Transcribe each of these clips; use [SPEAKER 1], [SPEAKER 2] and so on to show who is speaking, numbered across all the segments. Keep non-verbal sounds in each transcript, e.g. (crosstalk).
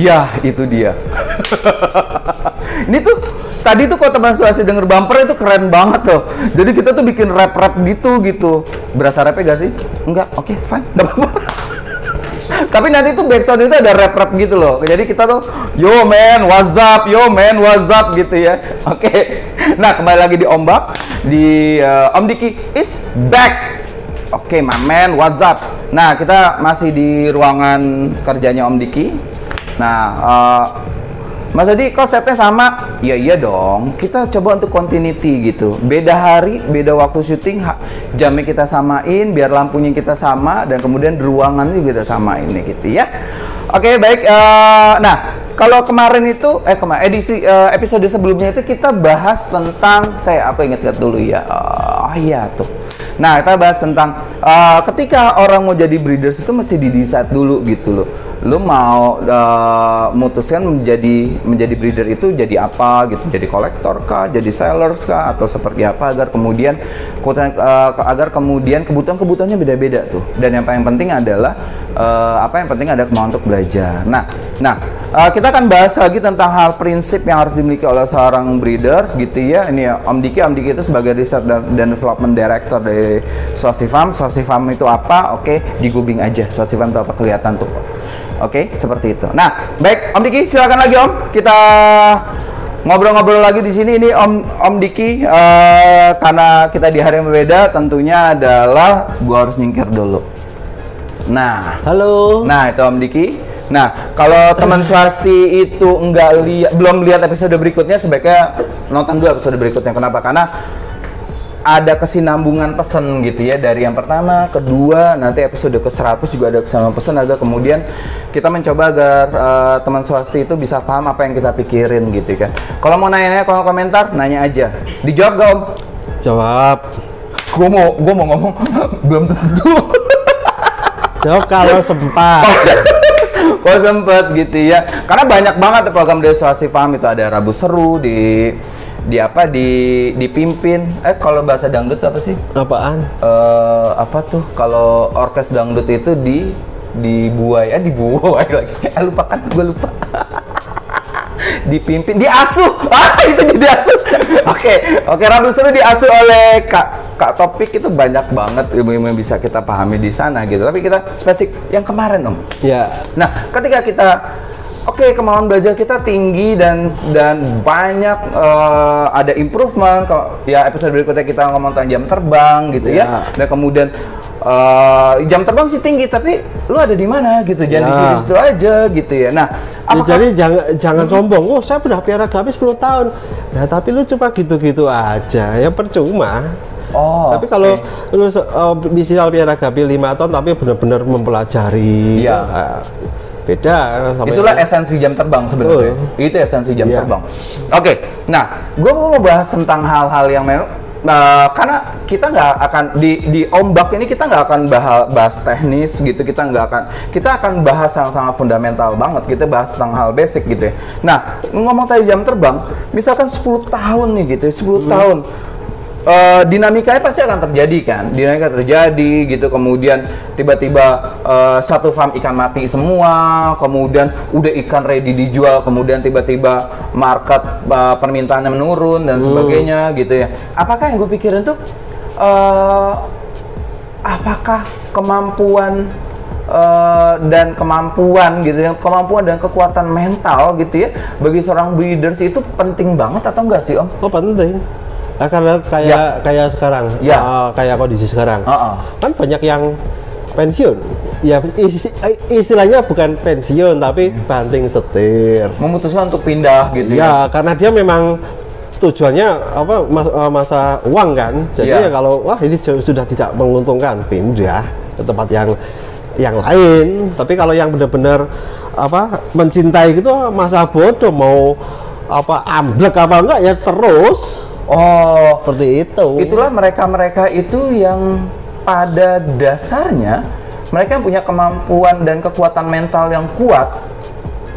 [SPEAKER 1] Iya, itu dia. Ini tuh tadi tuh kalau teman suasi denger bumper itu keren banget tuh. Jadi kita tuh bikin rap-rap gitu gitu. Berasa rapnya gak sih? Enggak. Oke, fine. Gak apa-apa. Tapi nanti tuh backsound itu ada rap-rap gitu loh. Jadi kita tuh yo man, what's up? Yo man, what's up gitu ya. Oke. Nah, kembali lagi di Ombak di eh, Om Diki is back. Oke, my man, what's up? Nah, kita masih di ruangan kerjanya Om Diki. Nah, eh, Mas Adi, kok setnya sama? Ya iya dong. Kita coba untuk continuity gitu. Beda hari, beda waktu syuting, jamnya kita samain, biar lampunya kita sama, dan kemudian ruangan juga kita samain nih gitu ya. Oke baik. eh, nah kalau kemarin itu, eh kemarin edisi eh, episode sebelumnya itu kita bahas tentang saya aku ingat-ingat dulu ya. Oh iya tuh. Nah, kita bahas tentang uh, ketika orang mau jadi breeders itu mesti didesain dulu gitu loh. Lu mau uh, mutuskan menjadi menjadi breeder itu jadi apa gitu, jadi kolektor kah, jadi sellers kah atau seperti apa agar kemudian kebutuhan uh, agar kemudian kebutuhan-kebutuhannya beda-beda tuh. Dan yang paling penting adalah uh, apa yang penting ada kemauan untuk belajar. Nah, nah uh, kita akan bahas lagi tentang hal prinsip yang harus dimiliki oleh seorang breeder gitu ya. Ini ya, Om Diki, Om Diki itu sebagai research dan, dan development director dari Swastifam. Swastifam itu apa? Oke, di googling aja. Swastifam itu apa kelihatan tuh. Oke, seperti itu. Nah, baik Om Diki, silakan lagi Om. Kita ngobrol-ngobrol lagi di sini. Ini Om Om Diki eh, karena kita di hari yang berbeda, tentunya adalah gua harus nyingkir dulu. Nah,
[SPEAKER 2] Halo.
[SPEAKER 1] Nah, itu Om Diki. Nah, kalau teman swasti itu enggak lihat belum lihat episode berikutnya sebaiknya nonton dulu episode berikutnya. Kenapa? Karena ada kesinambungan pesan gitu ya dari yang pertama, kedua, nanti episode ke-100 juga ada kesinambungan pesan agar kemudian kita mencoba agar eh, teman swasti itu bisa paham apa yang kita pikirin gitu kan. Kalau mau nanya-nanya kalau komentar, nanya aja. Dijawab gak Om?
[SPEAKER 2] Jawab.
[SPEAKER 1] Gue mau gue mau ngomong (laughs) belum tentu.
[SPEAKER 2] Jawab kalau sempat. (laughs)
[SPEAKER 1] Kok sempet gitu ya. Karena banyak banget program swasti farm itu. Ada Rabu Seru di di apa di dipimpin. Eh kalau bahasa dangdut apa sih?
[SPEAKER 2] Apaan?
[SPEAKER 1] eh apa tuh? Kalau orkes dangdut itu di dibuai. Eh dibuai (laughs) lagi. Eh, lupa kan? Gue lupa. (laughs) Dipimpin diasuh. (laughs) Ah itu jadi asuh. Oke oke Rabu Seru diasuh oleh kak kak topik itu banyak banget ilmu-ilmu yang bisa kita pahami di sana gitu tapi kita spesifik yang kemarin om
[SPEAKER 2] Ya.
[SPEAKER 1] Nah, ketika kita oke kemauan belajar kita tinggi dan dan banyak eh, ada improvement. Kalau ya episode berikutnya kita ngomong tentang jam terbang gitu ya.
[SPEAKER 2] Ya.
[SPEAKER 1] Dan kemudian eh, jam terbang sih tinggi tapi lu ada di mana gitu. Jangan di
[SPEAKER 2] Ya.
[SPEAKER 1] situ aja gitu ya. Nah,
[SPEAKER 2] Ya, jadi jangan jangan sombong. Oh, saya udah piara gapi 10 tahun. Nah, tapi lu cuma gitu-gitu aja. Ya percuma.
[SPEAKER 1] Oh,
[SPEAKER 2] tapi kalau lu se- uh, misal piara gapi 5 tahun tapi benar-benar mempelajari.
[SPEAKER 1] Iya.
[SPEAKER 2] uh, beda sama
[SPEAKER 1] Itulah
[SPEAKER 2] yang-
[SPEAKER 1] esensi jam terbang sebenarnya. Itu esensi jam
[SPEAKER 2] Iya.
[SPEAKER 1] terbang. Oke, nah, gue mau bahas tentang hal-hal yang memang nah, karena kita nggak akan di di ombak ini kita nggak akan bahas, bahas teknis gitu kita nggak akan kita akan bahas yang sangat fundamental banget kita bahas tentang hal basic gitu ya nah ngomong tadi jam terbang misalkan 10 tahun nih gitu ya, 10 tahun eh, dinamikanya pasti akan terjadi kan dinamika terjadi gitu kemudian tiba-tiba eh, satu farm ikan mati semua kemudian udah ikan ready dijual kemudian tiba-tiba market eh, permintaannya menurun dan sebagainya gitu ya apakah yang gue pikirin tuh eh, apakah kemampuan eh, dan kemampuan gitu ya kemampuan dan kekuatan mental gitu ya bagi seorang breeders itu penting banget atau enggak sih om?
[SPEAKER 2] Oh penting. Nah, karena kayak kayak sekarang,
[SPEAKER 1] Ya.
[SPEAKER 2] uh, kayak kondisi sekarang,
[SPEAKER 1] Heeh.
[SPEAKER 2] kan banyak yang pensiun. Ya is- istilahnya bukan pensiun tapi banting setir.
[SPEAKER 1] memutuskan untuk pindah gitu ya.
[SPEAKER 2] Ya, karena dia memang tujuannya apa mas- uh, masa uang kan. Jadi
[SPEAKER 1] Ya.
[SPEAKER 2] ya kalau wah ini sudah tidak menguntungkan pindah ke tempat yang yang lain. Tapi kalau yang benar-benar apa mencintai gitu masa bodoh mau apa amblek apa enggak ya terus
[SPEAKER 1] Oh,
[SPEAKER 2] seperti itu.
[SPEAKER 1] itulah mereka-mereka itu yang pada dasarnya mereka yang punya kemampuan dan kekuatan mental yang kuat.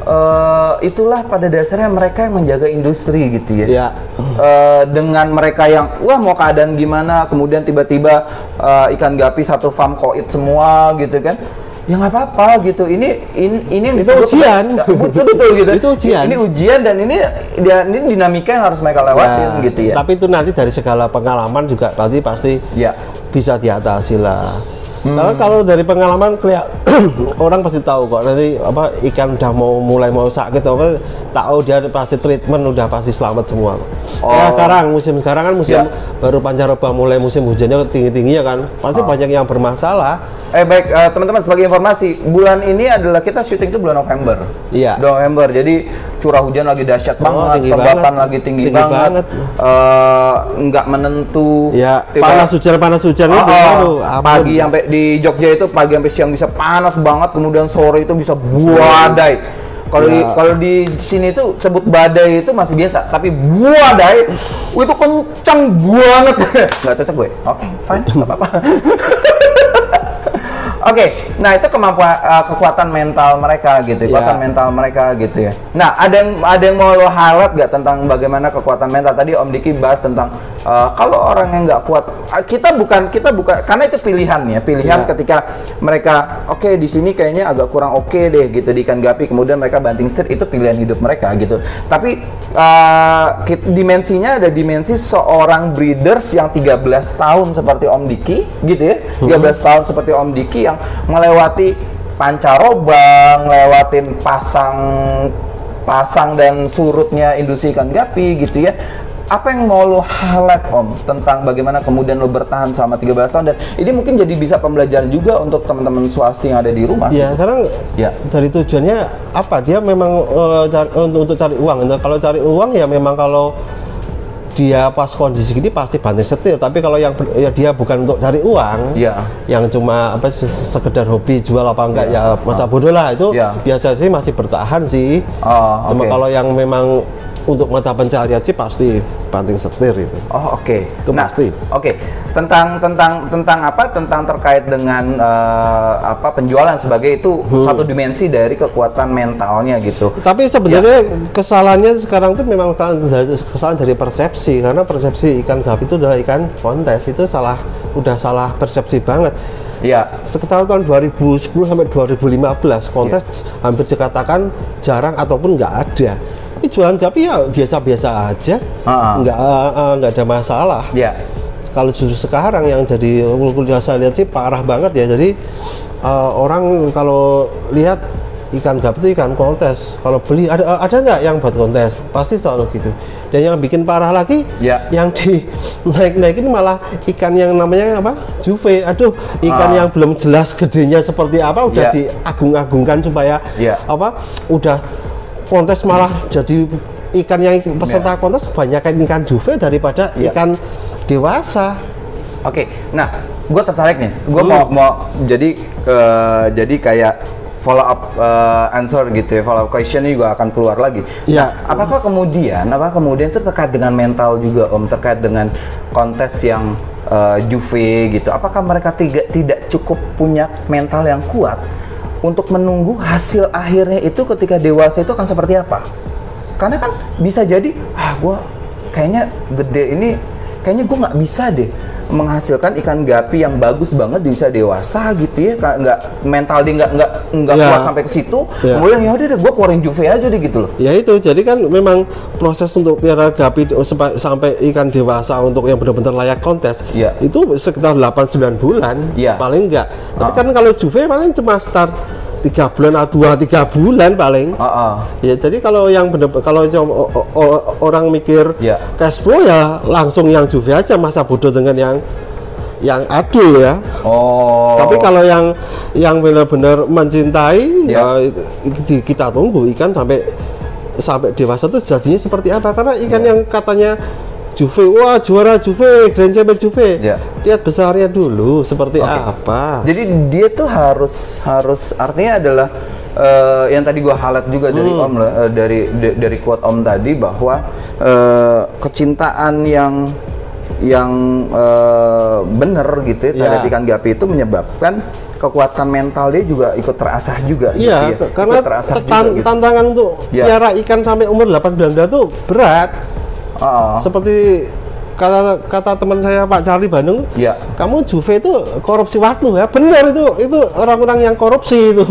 [SPEAKER 1] eh, itulah pada dasarnya mereka yang menjaga industri gitu ya.
[SPEAKER 2] Ya.
[SPEAKER 1] Eh, dengan mereka yang wah mau keadaan gimana, kemudian tiba-tiba eh, ikan gapi satu farm koit semua gitu kan. Ya nggak apa-apa gitu ini ini ini yang
[SPEAKER 2] Itu
[SPEAKER 1] disebut
[SPEAKER 2] ujian. (laughs)
[SPEAKER 1] Ya, betul betul gitu (laughs)
[SPEAKER 2] Itu ujian.
[SPEAKER 1] ini ujian dan ini dia ini dinamika yang harus mereka lewatin
[SPEAKER 2] Ya,
[SPEAKER 1] gitu ya
[SPEAKER 2] Tapi itu nanti dari segala pengalaman juga nanti pasti
[SPEAKER 1] ya
[SPEAKER 2] bisa diatasi lah.
[SPEAKER 1] Hmm.
[SPEAKER 2] Karena kalau dari pengalaman kelihat (clears throat) orang pasti tahu kok nanti apa ikan udah mau mulai mau sakit apa tahu dia pasti treatment udah pasti selamat semua. kok.
[SPEAKER 1] Oh.
[SPEAKER 2] Ya sekarang musim sekarang kan musim
[SPEAKER 1] Ya.
[SPEAKER 2] baru pancaroba mulai musim hujannya tinggi tingginya kan pasti
[SPEAKER 1] Oh.
[SPEAKER 2] banyak yang bermasalah.
[SPEAKER 1] Eh baik eh, teman-teman sebagai informasi bulan ini adalah kita syuting itu bulan November.
[SPEAKER 2] Iya.
[SPEAKER 1] November jadi curah hujan lagi dahsyat
[SPEAKER 2] Oh,
[SPEAKER 1] banget, tembakan lagi tinggi,
[SPEAKER 2] Tinggi
[SPEAKER 1] banget,
[SPEAKER 2] banget.
[SPEAKER 1] Eh, nggak menentu.
[SPEAKER 2] Ya
[SPEAKER 1] Tiba-
[SPEAKER 2] panas hujan panas hujan
[SPEAKER 1] Oh,
[SPEAKER 2] itu aduh,
[SPEAKER 1] pagi sampai di Jogja itu pagi sampai siang bisa panas banget, kemudian sore itu bisa badai. Kalau di
[SPEAKER 2] Ya.
[SPEAKER 1] kalau di sini itu sebut badai itu masih biasa, tapi badai itu kencang banget. (laughs) Nggak cocok gue. Oke, fine, nggak apa-apa. (laughs) Oke, nah itu kemampuan uh, kekuatan mental mereka gitu, kekuatan
[SPEAKER 2] Ya.
[SPEAKER 1] mental mereka gitu ya. Nah, ada yang ada yang mau lo highlight gak tentang bagaimana kekuatan mental? Tadi Om Diki bahas tentang uh, kalau orang yang nggak kuat, uh, kita bukan kita bukan karena itu pilihan ya, pilihan
[SPEAKER 2] Ya.
[SPEAKER 1] ketika mereka oke di sini kayaknya agak kurang oke deh gitu di ikan gapi, kemudian mereka banting setir itu pilihan hidup mereka gitu. Tapi uh, dimensinya ada dimensi seorang breeders yang 13 tahun seperti Om Diki gitu ya, 13 tahun seperti Om Diki yang melewati pancaroba, ngelewatin pasang pasang dan surutnya industri ikan gapi gitu ya. Apa yang mau lo highlight Om tentang bagaimana kemudian lo bertahan selama 13 tahun dan ini mungkin jadi bisa pembelajaran juga untuk teman-teman swasti yang ada di rumah.
[SPEAKER 2] Ya, sekarang
[SPEAKER 1] Ya.
[SPEAKER 2] dari tujuannya apa? Dia memang eh, cari- untuk, untuk cari uang. Nah, kalau cari uang ya memang kalau dia pas kondisi gini pasti banting setir. Tapi kalau yang ya dia bukan untuk cari uang,
[SPEAKER 1] Ya.
[SPEAKER 2] yang cuma apa se- sekedar hobi jual apa enggak
[SPEAKER 1] Ya.
[SPEAKER 2] ya masa bodoh lah itu
[SPEAKER 1] Ya.
[SPEAKER 2] biasa sih masih bertahan sih.
[SPEAKER 1] Oh,
[SPEAKER 2] Cuma
[SPEAKER 1] oke.
[SPEAKER 2] kalau yang memang untuk mata pencarian sih pasti banting setir itu.
[SPEAKER 1] Oh oke.
[SPEAKER 2] Itu
[SPEAKER 1] nah,
[SPEAKER 2] pasti.
[SPEAKER 1] Oke. Tentang tentang tentang apa? Tentang terkait dengan eh, apa penjualan sebagai itu
[SPEAKER 2] Hmm.
[SPEAKER 1] satu dimensi dari kekuatan mentalnya gitu.
[SPEAKER 2] Tapi sebenarnya kesalahannya sekarang tuh memang kesalahan dari, kesalahan dari persepsi karena persepsi ikan gapi itu adalah ikan kontes itu salah udah salah persepsi banget.
[SPEAKER 1] Iya.
[SPEAKER 2] Sekitar tahun 2010 sampai 2015 kontes hampir dikatakan jarang ataupun nggak ada. Tapi jualan gapi ya biasa-biasa aja,
[SPEAKER 1] Ah.
[SPEAKER 2] nggak nggak ada masalah.
[SPEAKER 1] Iya.
[SPEAKER 2] Kalau justru sekarang yang jadi yang saya lihat sih parah banget ya. Jadi eh, orang kalau lihat ikan gapi itu ikan kontes. Kalau beli ada ada nggak yang buat kontes? Pasti selalu gitu. Dan yang bikin parah lagi,
[SPEAKER 1] Ya.
[SPEAKER 2] yang di (laughs) naik naikin malah ikan yang namanya apa? Juve. Aduh, ikan
[SPEAKER 1] Ah.
[SPEAKER 2] yang belum jelas gedenya seperti apa udah
[SPEAKER 1] Ya.
[SPEAKER 2] diagung-agungkan supaya
[SPEAKER 1] Ya.
[SPEAKER 2] apa? Udah kontes malah jadi ikan yang peserta kontes kebanyakan ikan juve daripada
[SPEAKER 1] Ya.
[SPEAKER 2] ikan dewasa.
[SPEAKER 1] Oke, nah, gue tertarik nih. Gue
[SPEAKER 2] Hmm.
[SPEAKER 1] mau mau jadi eh, jadi kayak follow up eh, answer gitu ya, follow up question juga akan keluar lagi.
[SPEAKER 2] Iya.
[SPEAKER 1] Nah, apakah kemudian, apa kemudian itu terkait dengan mental juga om, terkait dengan kontes yang eh, Juve gitu. Apakah mereka tidak tidak cukup punya mental yang kuat untuk menunggu hasil akhirnya itu ketika dewasa itu akan seperti apa? Karena kan bisa jadi, ah gue kayaknya gede ini, kayaknya gue nggak bisa deh menghasilkan ikan gapi yang bagus banget di usia dewasa gitu ya, nggak mental dia nggak nggak nggak
[SPEAKER 2] Ya.
[SPEAKER 1] kuat sampai ke situ.
[SPEAKER 2] Ya.
[SPEAKER 1] Kemudian ya udah gue keluarin Juve aja deh gitu loh.
[SPEAKER 2] Ya itu, jadi kan memang proses untuk piara gapi di- sampai, ikan dewasa untuk yang benar-benar layak kontes
[SPEAKER 1] Iya.
[SPEAKER 2] itu sekitar 8-9 bulan
[SPEAKER 1] Iya.
[SPEAKER 2] paling enggak. Tapi
[SPEAKER 1] Ah.
[SPEAKER 2] kan kalau Juve paling cuma start tiga bulan atau dua tiga bulan paling.
[SPEAKER 1] Ah, ah.
[SPEAKER 2] Ya jadi kalau yang benar kalau orang mikir
[SPEAKER 1] Ya.
[SPEAKER 2] cash flow ya langsung yang Juve aja masa bodoh dengan yang yang adul ya.
[SPEAKER 1] Oh.
[SPEAKER 2] Tapi kalau yang yang benar-benar mencintai
[SPEAKER 1] Ya.
[SPEAKER 2] ya, i- kita tunggu ikan sampai sampai dewasa itu jadinya seperti apa karena ikan
[SPEAKER 1] Ya.
[SPEAKER 2] yang katanya Juve, wah juara Juve, Grand Champion Juve.
[SPEAKER 1] Ya.
[SPEAKER 2] Lihat besarnya dulu seperti
[SPEAKER 1] Oke.
[SPEAKER 2] apa.
[SPEAKER 1] Jadi dia tuh harus harus artinya adalah eh, yang tadi gua highlight juga dari
[SPEAKER 2] Hmm.
[SPEAKER 1] Om lah, eh, dari da- dari quote Om tadi bahwa eh, kecintaan yang yang eh, bener gitu ya terhadap
[SPEAKER 2] Ya.
[SPEAKER 1] ikan gapi itu menyebabkan kekuatan mental dia juga ikut terasah juga gitu
[SPEAKER 2] Iya,
[SPEAKER 1] ya.
[SPEAKER 2] t- karena
[SPEAKER 1] Ikut terasah juga gitu.
[SPEAKER 2] tantangan untuk
[SPEAKER 1] Ya.
[SPEAKER 2] piara ikan sampai umur 8 bulan itu berat.
[SPEAKER 1] Oh,
[SPEAKER 2] Seperti kata kata teman saya Pak Charlie Bandung,
[SPEAKER 1] Ya.
[SPEAKER 2] kamu Juve itu korupsi waktu ya. Benar itu itu orang-orang yang korupsi itu.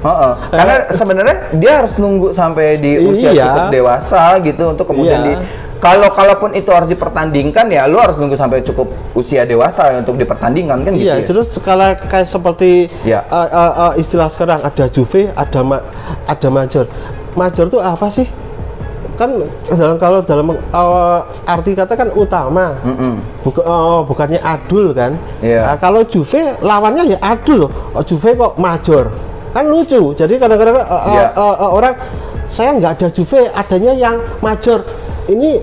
[SPEAKER 1] Heeh. (laughs) Karena sebenarnya dia harus nunggu sampai di usia
[SPEAKER 2] Iya.
[SPEAKER 1] cukup dewasa gitu untuk kemudian
[SPEAKER 2] Iya.
[SPEAKER 1] di kalau kalaupun itu harus dipertandingkan ya lu harus nunggu sampai cukup usia dewasa untuk dipertandingkan kan gitu.
[SPEAKER 2] Iya,
[SPEAKER 1] ya?
[SPEAKER 2] terus kalau kayak seperti
[SPEAKER 1] Ya.
[SPEAKER 2] eh, eh, eh, istilah sekarang ada Juve, ada ma ada Major. Major itu apa sih? Kan dalam kalau dalam eh, arti kata kan utama. Buka- eh, bukannya adul kan?
[SPEAKER 1] Iya.
[SPEAKER 2] Nah, kalau Juve lawannya ya adul loh. Oh, Juve kok Major. Kan lucu. Jadi kadang-kadang eh, eh,
[SPEAKER 1] Iya.
[SPEAKER 2] eh, eh, orang saya nggak ada Juve, adanya yang Major. Ini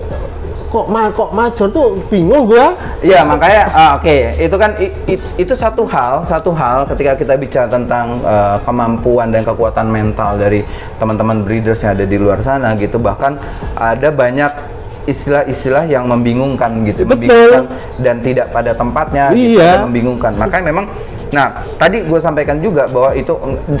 [SPEAKER 2] kok ma kok Major tuh bingung gua.
[SPEAKER 1] Iya makanya ah, oke itu kan i- i- itu satu hal satu hal ketika kita bicara tentang eh, kemampuan dan kekuatan mental dari teman-teman breeders yang ada di luar sana gitu bahkan ada banyak istilah-istilah yang membingungkan gitu
[SPEAKER 2] Betul.
[SPEAKER 1] membingungkan dan tidak pada tempatnya gitu,
[SPEAKER 2] Iya.
[SPEAKER 1] dan membingungkan makanya memang nah tadi gue sampaikan juga bahwa itu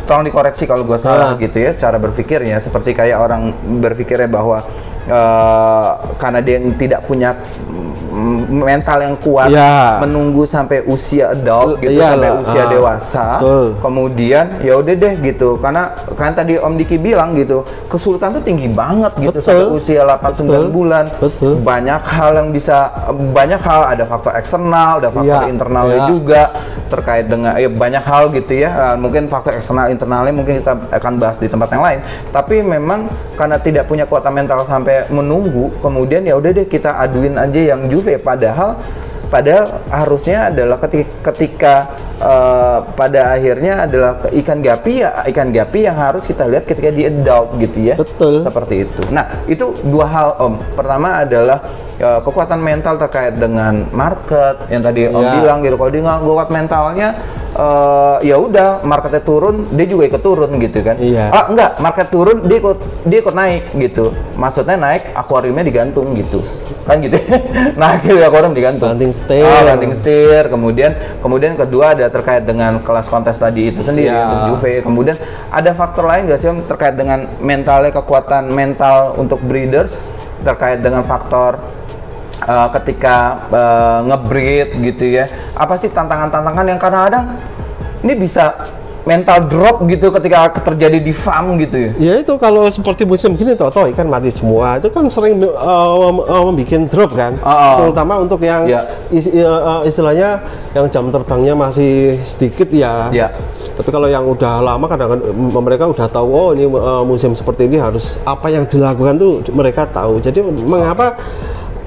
[SPEAKER 1] tolong dikoreksi kalau gue salah
[SPEAKER 2] Ah.
[SPEAKER 1] gitu ya cara berpikirnya seperti kayak orang berpikirnya bahwa eh, karena dia tidak punya mm, mental yang kuat
[SPEAKER 2] Ya.
[SPEAKER 1] menunggu sampai usia adult gitu
[SPEAKER 2] Iyalah,
[SPEAKER 1] sampai usia
[SPEAKER 2] ah,
[SPEAKER 1] dewasa
[SPEAKER 2] betul.
[SPEAKER 1] kemudian ya udah deh gitu karena kan tadi Om Diki bilang gitu kesulitan tuh tinggi banget gitu
[SPEAKER 2] Betul.
[SPEAKER 1] sampai usia 8 9
[SPEAKER 2] Betul.
[SPEAKER 1] bulan
[SPEAKER 2] Betul.
[SPEAKER 1] banyak hal yang bisa banyak hal ada faktor eksternal ada faktor
[SPEAKER 2] Iya,
[SPEAKER 1] internalnya
[SPEAKER 2] iya.
[SPEAKER 1] juga terkait dengan ya banyak hal gitu ya. Eh, mungkin faktor eksternal internalnya mungkin kita akan bahas di tempat yang lain. Tapi memang karena tidak punya kuota mental sampai menunggu kemudian ya udah deh kita aduin aja yang Juve. Padahal padahal harusnya adalah ketika, ketika eh, pada akhirnya adalah ikan gapi ya ikan gapi yang harus kita lihat ketika di adult gitu ya
[SPEAKER 2] Betul.
[SPEAKER 1] seperti itu. Nah, itu dua hal Om. Pertama adalah ya, kekuatan mental terkait dengan market yang tadi Om
[SPEAKER 2] Ya.
[SPEAKER 1] bilang gitu. Kalau dia nggak kuat mentalnya, eh, ya udah marketnya turun, dia juga ikut turun gitu kan.
[SPEAKER 2] Iya.
[SPEAKER 1] Ah enggak, market turun dia ikut dia ikut naik gitu. Maksudnya naik, akuariumnya digantung gitu. Kan gitu. (laughs) naik gitu, akuarium digantung.
[SPEAKER 2] Banting setir.
[SPEAKER 1] Ah, banting setir. Kemudian kemudian kedua ada terkait dengan kelas kontes tadi itu sendiri
[SPEAKER 2] Iya.
[SPEAKER 1] untuk Juve. Kemudian ada faktor lain nggak sih Om terkait dengan mentalnya kekuatan mental untuk breeders terkait dengan faktor uh, ketika uh, ngebreed gitu ya. Apa sih tantangan-tantangan yang kadang-kadang ini bisa mental drop gitu ketika terjadi di farm gitu ya.
[SPEAKER 2] Ya itu kalau seperti musim gini toh ikan mati semua itu kan sering uh, membuat drop kan,
[SPEAKER 1] Oh, oh.
[SPEAKER 2] terutama untuk yang
[SPEAKER 1] Ya.
[SPEAKER 2] is- uh, istilahnya yang jam terbangnya masih sedikit ya.
[SPEAKER 1] Ya.
[SPEAKER 2] Tapi kalau yang udah lama kadang-kadang mereka udah tahu oh ini uh, musim seperti ini harus apa yang dilakukan tuh mereka tahu. Jadi mengapa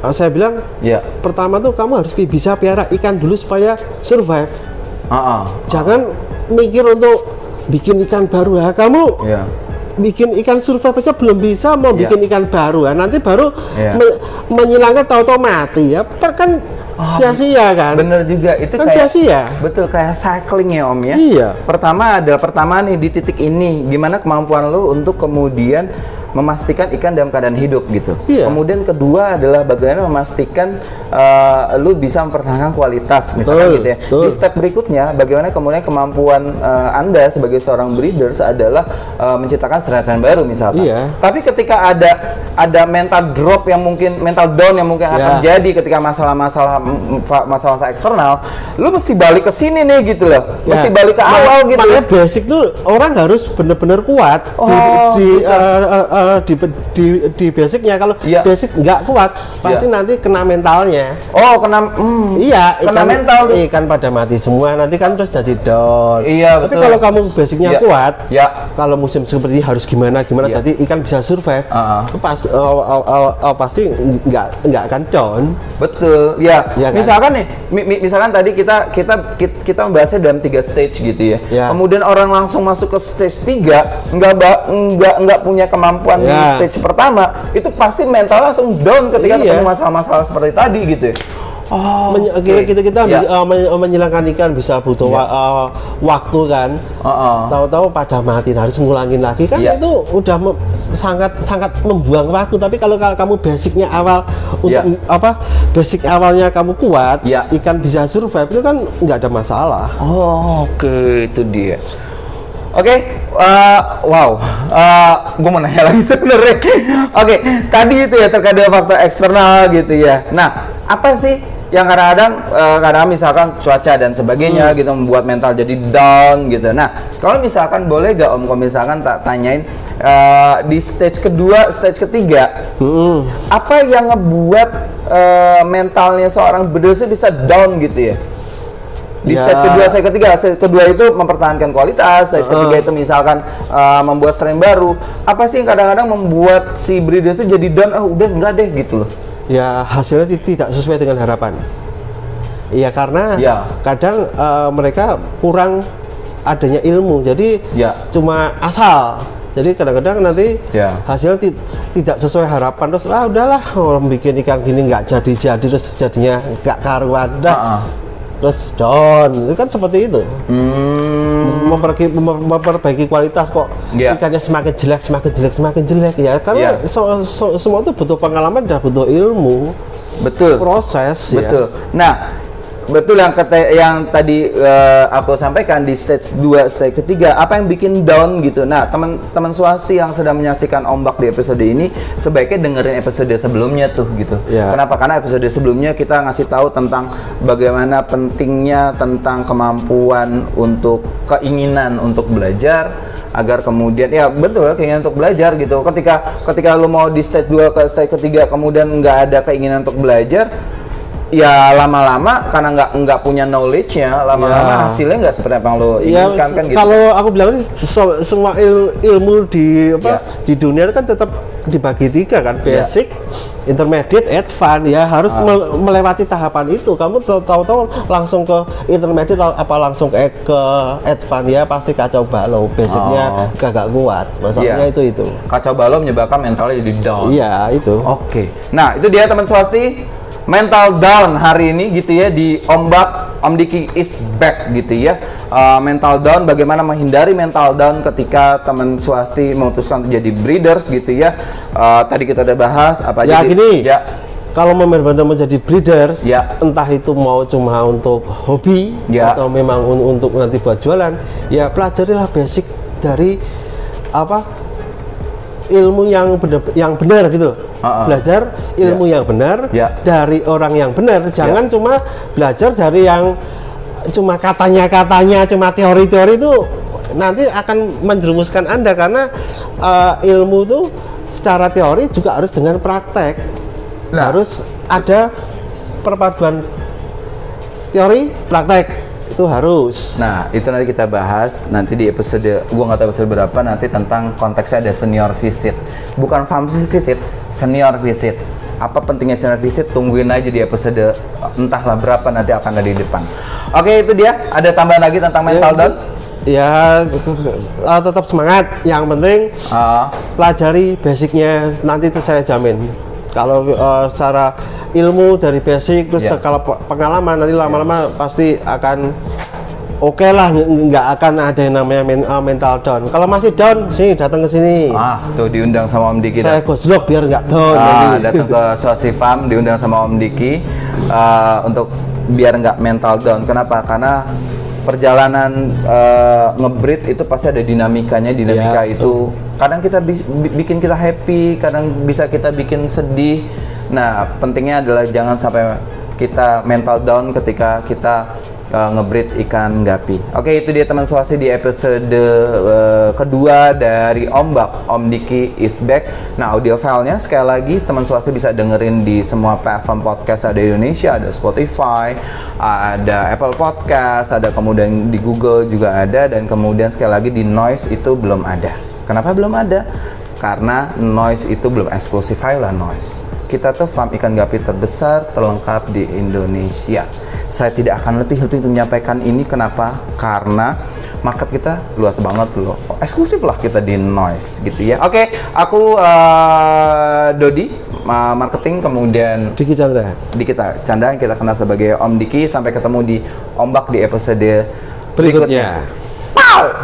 [SPEAKER 2] uh, saya bilang
[SPEAKER 1] Ya.
[SPEAKER 2] pertama tuh kamu harus bisa piara ikan dulu supaya survive.
[SPEAKER 1] Ah.
[SPEAKER 2] Jangan mikir untuk bikin ikan baru ya. Kamu
[SPEAKER 1] Ya.
[SPEAKER 2] bikin ikan survive aja belum bisa mau
[SPEAKER 1] Iya.
[SPEAKER 2] bikin ikan baru ya nanti baru
[SPEAKER 1] Iya.
[SPEAKER 2] me- menyilangkan tahu-tahu mati ya Per- kan sia-sia kan
[SPEAKER 1] Oh, Bener juga itu
[SPEAKER 2] kan
[SPEAKER 1] kayak
[SPEAKER 2] sia-sia
[SPEAKER 1] Betul kayak cycling ya Om ya.
[SPEAKER 2] Iya.
[SPEAKER 1] Pertama adalah pertama nih di titik ini gimana kemampuan lu untuk kemudian memastikan ikan dalam keadaan hidup gitu.
[SPEAKER 2] Iya.
[SPEAKER 1] Kemudian kedua adalah bagaimana memastikan uh, lu bisa mempertahankan kualitas misalnya
[SPEAKER 2] Betul,
[SPEAKER 1] gitu ya.
[SPEAKER 2] betul.
[SPEAKER 1] Di step berikutnya bagaimana kemudian kemampuan uh, Anda sebagai seorang breeders adalah uh, menciptakan strategi baru misalkan.
[SPEAKER 2] Iya.
[SPEAKER 1] Tapi ketika ada ada mental drop yang mungkin mental down yang mungkin akan
[SPEAKER 2] Ya.
[SPEAKER 1] jadi ketika masalah-masalah mm, masalah-masalah eksternal, lu mesti balik ke sini nih gitu loh. Mesti
[SPEAKER 2] Ya.
[SPEAKER 1] balik ke awal gitu.
[SPEAKER 2] makanya basic tuh orang harus bener-bener kuat di-
[SPEAKER 1] Oh,
[SPEAKER 2] di
[SPEAKER 1] gitu.
[SPEAKER 2] eh, eh, eh, di, di di basicnya kalau
[SPEAKER 1] Iya.
[SPEAKER 2] basic nggak kuat pasti
[SPEAKER 1] Iya.
[SPEAKER 2] nanti kena mentalnya
[SPEAKER 1] Oh, kena hmm,
[SPEAKER 2] Iya,
[SPEAKER 1] kena mental tuh.
[SPEAKER 2] ikan pada mati semua nanti kan terus jadi down.
[SPEAKER 1] Iya,
[SPEAKER 2] Tapi
[SPEAKER 1] betul.
[SPEAKER 2] kalau kamu basicnya
[SPEAKER 1] Iya.
[SPEAKER 2] kuat,
[SPEAKER 1] Ya.
[SPEAKER 2] kalau musim seperti ini harus gimana gimana
[SPEAKER 1] Iya.
[SPEAKER 2] jadi ikan bisa survive.
[SPEAKER 1] Ah, ah.
[SPEAKER 2] Pas uh, uh, uh, uh, pasti nggak nggak akan down.
[SPEAKER 1] Betul, ya.
[SPEAKER 2] Iya kan?
[SPEAKER 1] Misalkan nih, mi- mi- misalkan tadi kita kita kita, kita membahasnya dalam tiga stage gitu ya.
[SPEAKER 2] Ya.
[SPEAKER 1] Kemudian orang langsung masuk ke stage 3 nggak nggak nggak punya kemampuan di
[SPEAKER 2] Ya.
[SPEAKER 1] stage pertama, itu pasti mental langsung down ketika
[SPEAKER 2] Iya.
[SPEAKER 1] ketemu masalah-masalah seperti tadi gitu. ya. Oh,
[SPEAKER 2] Men-
[SPEAKER 1] oke.
[SPEAKER 2] kita kita, kita
[SPEAKER 1] Ya.
[SPEAKER 2] uh, men- menyilangkan ikan bisa butuh
[SPEAKER 1] Iya.
[SPEAKER 2] wa- uh, waktu kan.
[SPEAKER 1] Heeh.
[SPEAKER 2] Tahu-tahu pada mati harus ngulangin lagi kan
[SPEAKER 1] Iya.
[SPEAKER 2] itu udah me- sangat sangat membuang waktu. Tapi kalau kalau kamu basicnya awal untuk apa basic awalnya kamu kuat,
[SPEAKER 1] Iya.
[SPEAKER 2] ikan bisa survive itu kan nggak ada masalah.
[SPEAKER 1] Oh, oke itu dia. Oke, eh, wow, gue mau nanya (laughs) lagi sebenarnya. Oke, tadi itu ya terkait dengan faktor eksternal gitu ya. Nah, apa sih yang kadang-kadang eh, kadang misalkan cuaca dan sebagainya gitu membuat mental jadi down gitu. Nah, kalau misalkan boleh gak Om kalau misalkan tak tanyain eh, di stage kedua, stage ketiga,
[SPEAKER 2] Hmm.
[SPEAKER 1] apa yang ngebuat eh, mentalnya seorang itu bisa down gitu ya? Di
[SPEAKER 2] Ya.
[SPEAKER 1] stage kedua, stage ketiga, stage kedua itu mempertahankan kualitas, stage ketiga itu misalkan eh, membuat strain baru. Apa sih yang kadang-kadang membuat si breeder itu jadi down? Ah udah enggak deh gitu loh.
[SPEAKER 2] ya hasilnya ti- tidak sesuai dengan harapan. Iya karena
[SPEAKER 1] Ya.
[SPEAKER 2] kadang eh, mereka kurang adanya ilmu, jadi
[SPEAKER 1] Ya.
[SPEAKER 2] cuma asal. Jadi kadang-kadang nanti
[SPEAKER 1] Ya.
[SPEAKER 2] hasil ti- tidak sesuai harapan terus ah udahlah orang bikin ikan gini nggak jadi-jadi terus jadinya nggak karuan dah.
[SPEAKER 1] Ah, ah.
[SPEAKER 2] Terus down, itu kan seperti itu.
[SPEAKER 1] Hmm.
[SPEAKER 2] Memperbaiki, mem- memperbaiki kualitas kok
[SPEAKER 1] Iya.
[SPEAKER 2] ikannya semakin jelek, semakin jelek, semakin jelek ya. Karena
[SPEAKER 1] Iya.
[SPEAKER 2] so- so- semua itu butuh pengalaman dan butuh ilmu,
[SPEAKER 1] Betul.
[SPEAKER 2] proses ya.
[SPEAKER 1] Betul. Nah, betul yang kata yang tadi eh, aku sampaikan di stage 2, stage ketiga, apa yang bikin down gitu. Nah, teman-teman swasti yang sedang menyaksikan ombak di episode ini sebaiknya dengerin episode sebelumnya tuh gitu.
[SPEAKER 2] Ya.
[SPEAKER 1] Kenapa? Karena episode sebelumnya kita ngasih tahu tentang bagaimana pentingnya tentang kemampuan untuk keinginan untuk belajar agar kemudian ya betul keinginan untuk belajar gitu. Ketika ketika lu mau di stage 2 ke stage ketiga kemudian nggak ada keinginan untuk belajar ya lama-lama karena nggak nggak punya knowledge-nya lama-lama
[SPEAKER 2] Ya.
[SPEAKER 1] hasilnya nggak seperti apa yang lo
[SPEAKER 2] Ya,
[SPEAKER 1] inginkan kan gitu.
[SPEAKER 2] kalau aku bilang sih so- semua il- ilmu di apa
[SPEAKER 1] Ya.
[SPEAKER 2] di dunia kan tetap dibagi tiga kan
[SPEAKER 1] Ya.
[SPEAKER 2] basic, intermediate, advance ya harus
[SPEAKER 1] Ah.
[SPEAKER 2] mel- melewati tahapan itu. Kamu tahu- tahu-tahu langsung ke intermediate apa langsung ke ke advance ya pasti kacau balau. Basicnya
[SPEAKER 1] Oh.
[SPEAKER 2] gak kuat. Masalahnya
[SPEAKER 1] Iya.
[SPEAKER 2] itu itu.
[SPEAKER 1] kacau balau menyebabkan mentalnya jadi down.
[SPEAKER 2] Iya itu.
[SPEAKER 1] Oke. Nah, itu dia teman swasti mental down hari ini gitu ya di Ombak Om Diki is back gitu ya. Uh, mental down bagaimana menghindari mental down ketika teman swasti memutuskan untuk jadi breeders gitu ya. Uh, tadi kita udah bahas apa
[SPEAKER 2] Ya
[SPEAKER 1] aja
[SPEAKER 2] gini.
[SPEAKER 1] Ya.
[SPEAKER 2] Kalau benar-benar menjadi breeder,
[SPEAKER 1] Ya.
[SPEAKER 2] entah itu mau cuma untuk hobi
[SPEAKER 1] Ya.
[SPEAKER 2] atau memang un- untuk nanti buat jualan, ya pelajarilah basic dari apa ilmu yang benar yang benar gitu loh.
[SPEAKER 1] Ah.
[SPEAKER 2] Belajar ilmu yang benar
[SPEAKER 1] Ya.
[SPEAKER 2] dari orang yang benar. Jangan cuma belajar dari yang cuma katanya-katanya, cuma teori-teori itu nanti akan menjerumuskan Anda karena eh, ilmu itu secara teori juga harus dengan praktek
[SPEAKER 1] Nah.
[SPEAKER 2] harus ada perpaduan teori praktek itu harus
[SPEAKER 1] Nah, itu nanti kita bahas nanti di episode gua nggak tahu episode berapa nanti tentang konteksnya ada senior visit. Bukan farm visit, senior visit. Apa pentingnya senior visit? Tungguin aja di episode entahlah berapa nanti akan ada di depan. Oke, itu dia. Ada tambahan lagi tentang mental down?
[SPEAKER 2] ya eh, tetap semangat yang penting
[SPEAKER 1] Ah,
[SPEAKER 2] pelajari basicnya nanti itu saya jamin kalau eh, secara ilmu dari basic terus
[SPEAKER 1] Ya.
[SPEAKER 2] kalau pe- pengalaman nanti lama-lama pasti akan oke lah nggak akan ada yang namanya men- eh, mental down kalau masih down sini datang ke sini
[SPEAKER 1] ah, tuh diundang sama Om Diki.
[SPEAKER 2] saya gojlok biar nggak down
[SPEAKER 1] Ah, datang ke (laughs) Swasti Farm diundang sama Om Diki eh, untuk biar nggak mental down. Kenapa? Karena perjalanan eh, ngebreed itu pasti ada dinamikanya. Dinamika
[SPEAKER 2] Ya,
[SPEAKER 1] itu kadang kita bi- bikin kita happy, kadang bisa kita bikin sedih. Nah, pentingnya adalah jangan sampai kita mental down ketika kita uh, ngebreed ikan gapi. Oke, itu dia teman swasti di episode uh, kedua dari Ombak. Om Diki is back. Nah, audio filenya sekali lagi teman swasti bisa dengerin di semua platform podcast ada di Indonesia, ada Spotify, ada Apple Podcast, ada kemudian di Google juga ada dan kemudian sekali lagi di Noise itu belum ada. Kenapa belum ada? Karena Noise itu belum eksklusif. Ayolah Noise. Kita tuh farm ikan gapi terbesar terlengkap di Indonesia. Saya tidak akan letih-letih untuk menyampaikan ini. Kenapa? Karena market kita luas banget loh. Oh, eksklusif lah kita di Noise gitu ya. Oke, aku eh, Dodi, ma- marketing kemudian
[SPEAKER 2] Diki Chandra
[SPEAKER 1] di kita candaan kita kenal sebagai Om Diki. Sampai ketemu di Ombak di episode
[SPEAKER 2] berikutnya.
[SPEAKER 1] Pow!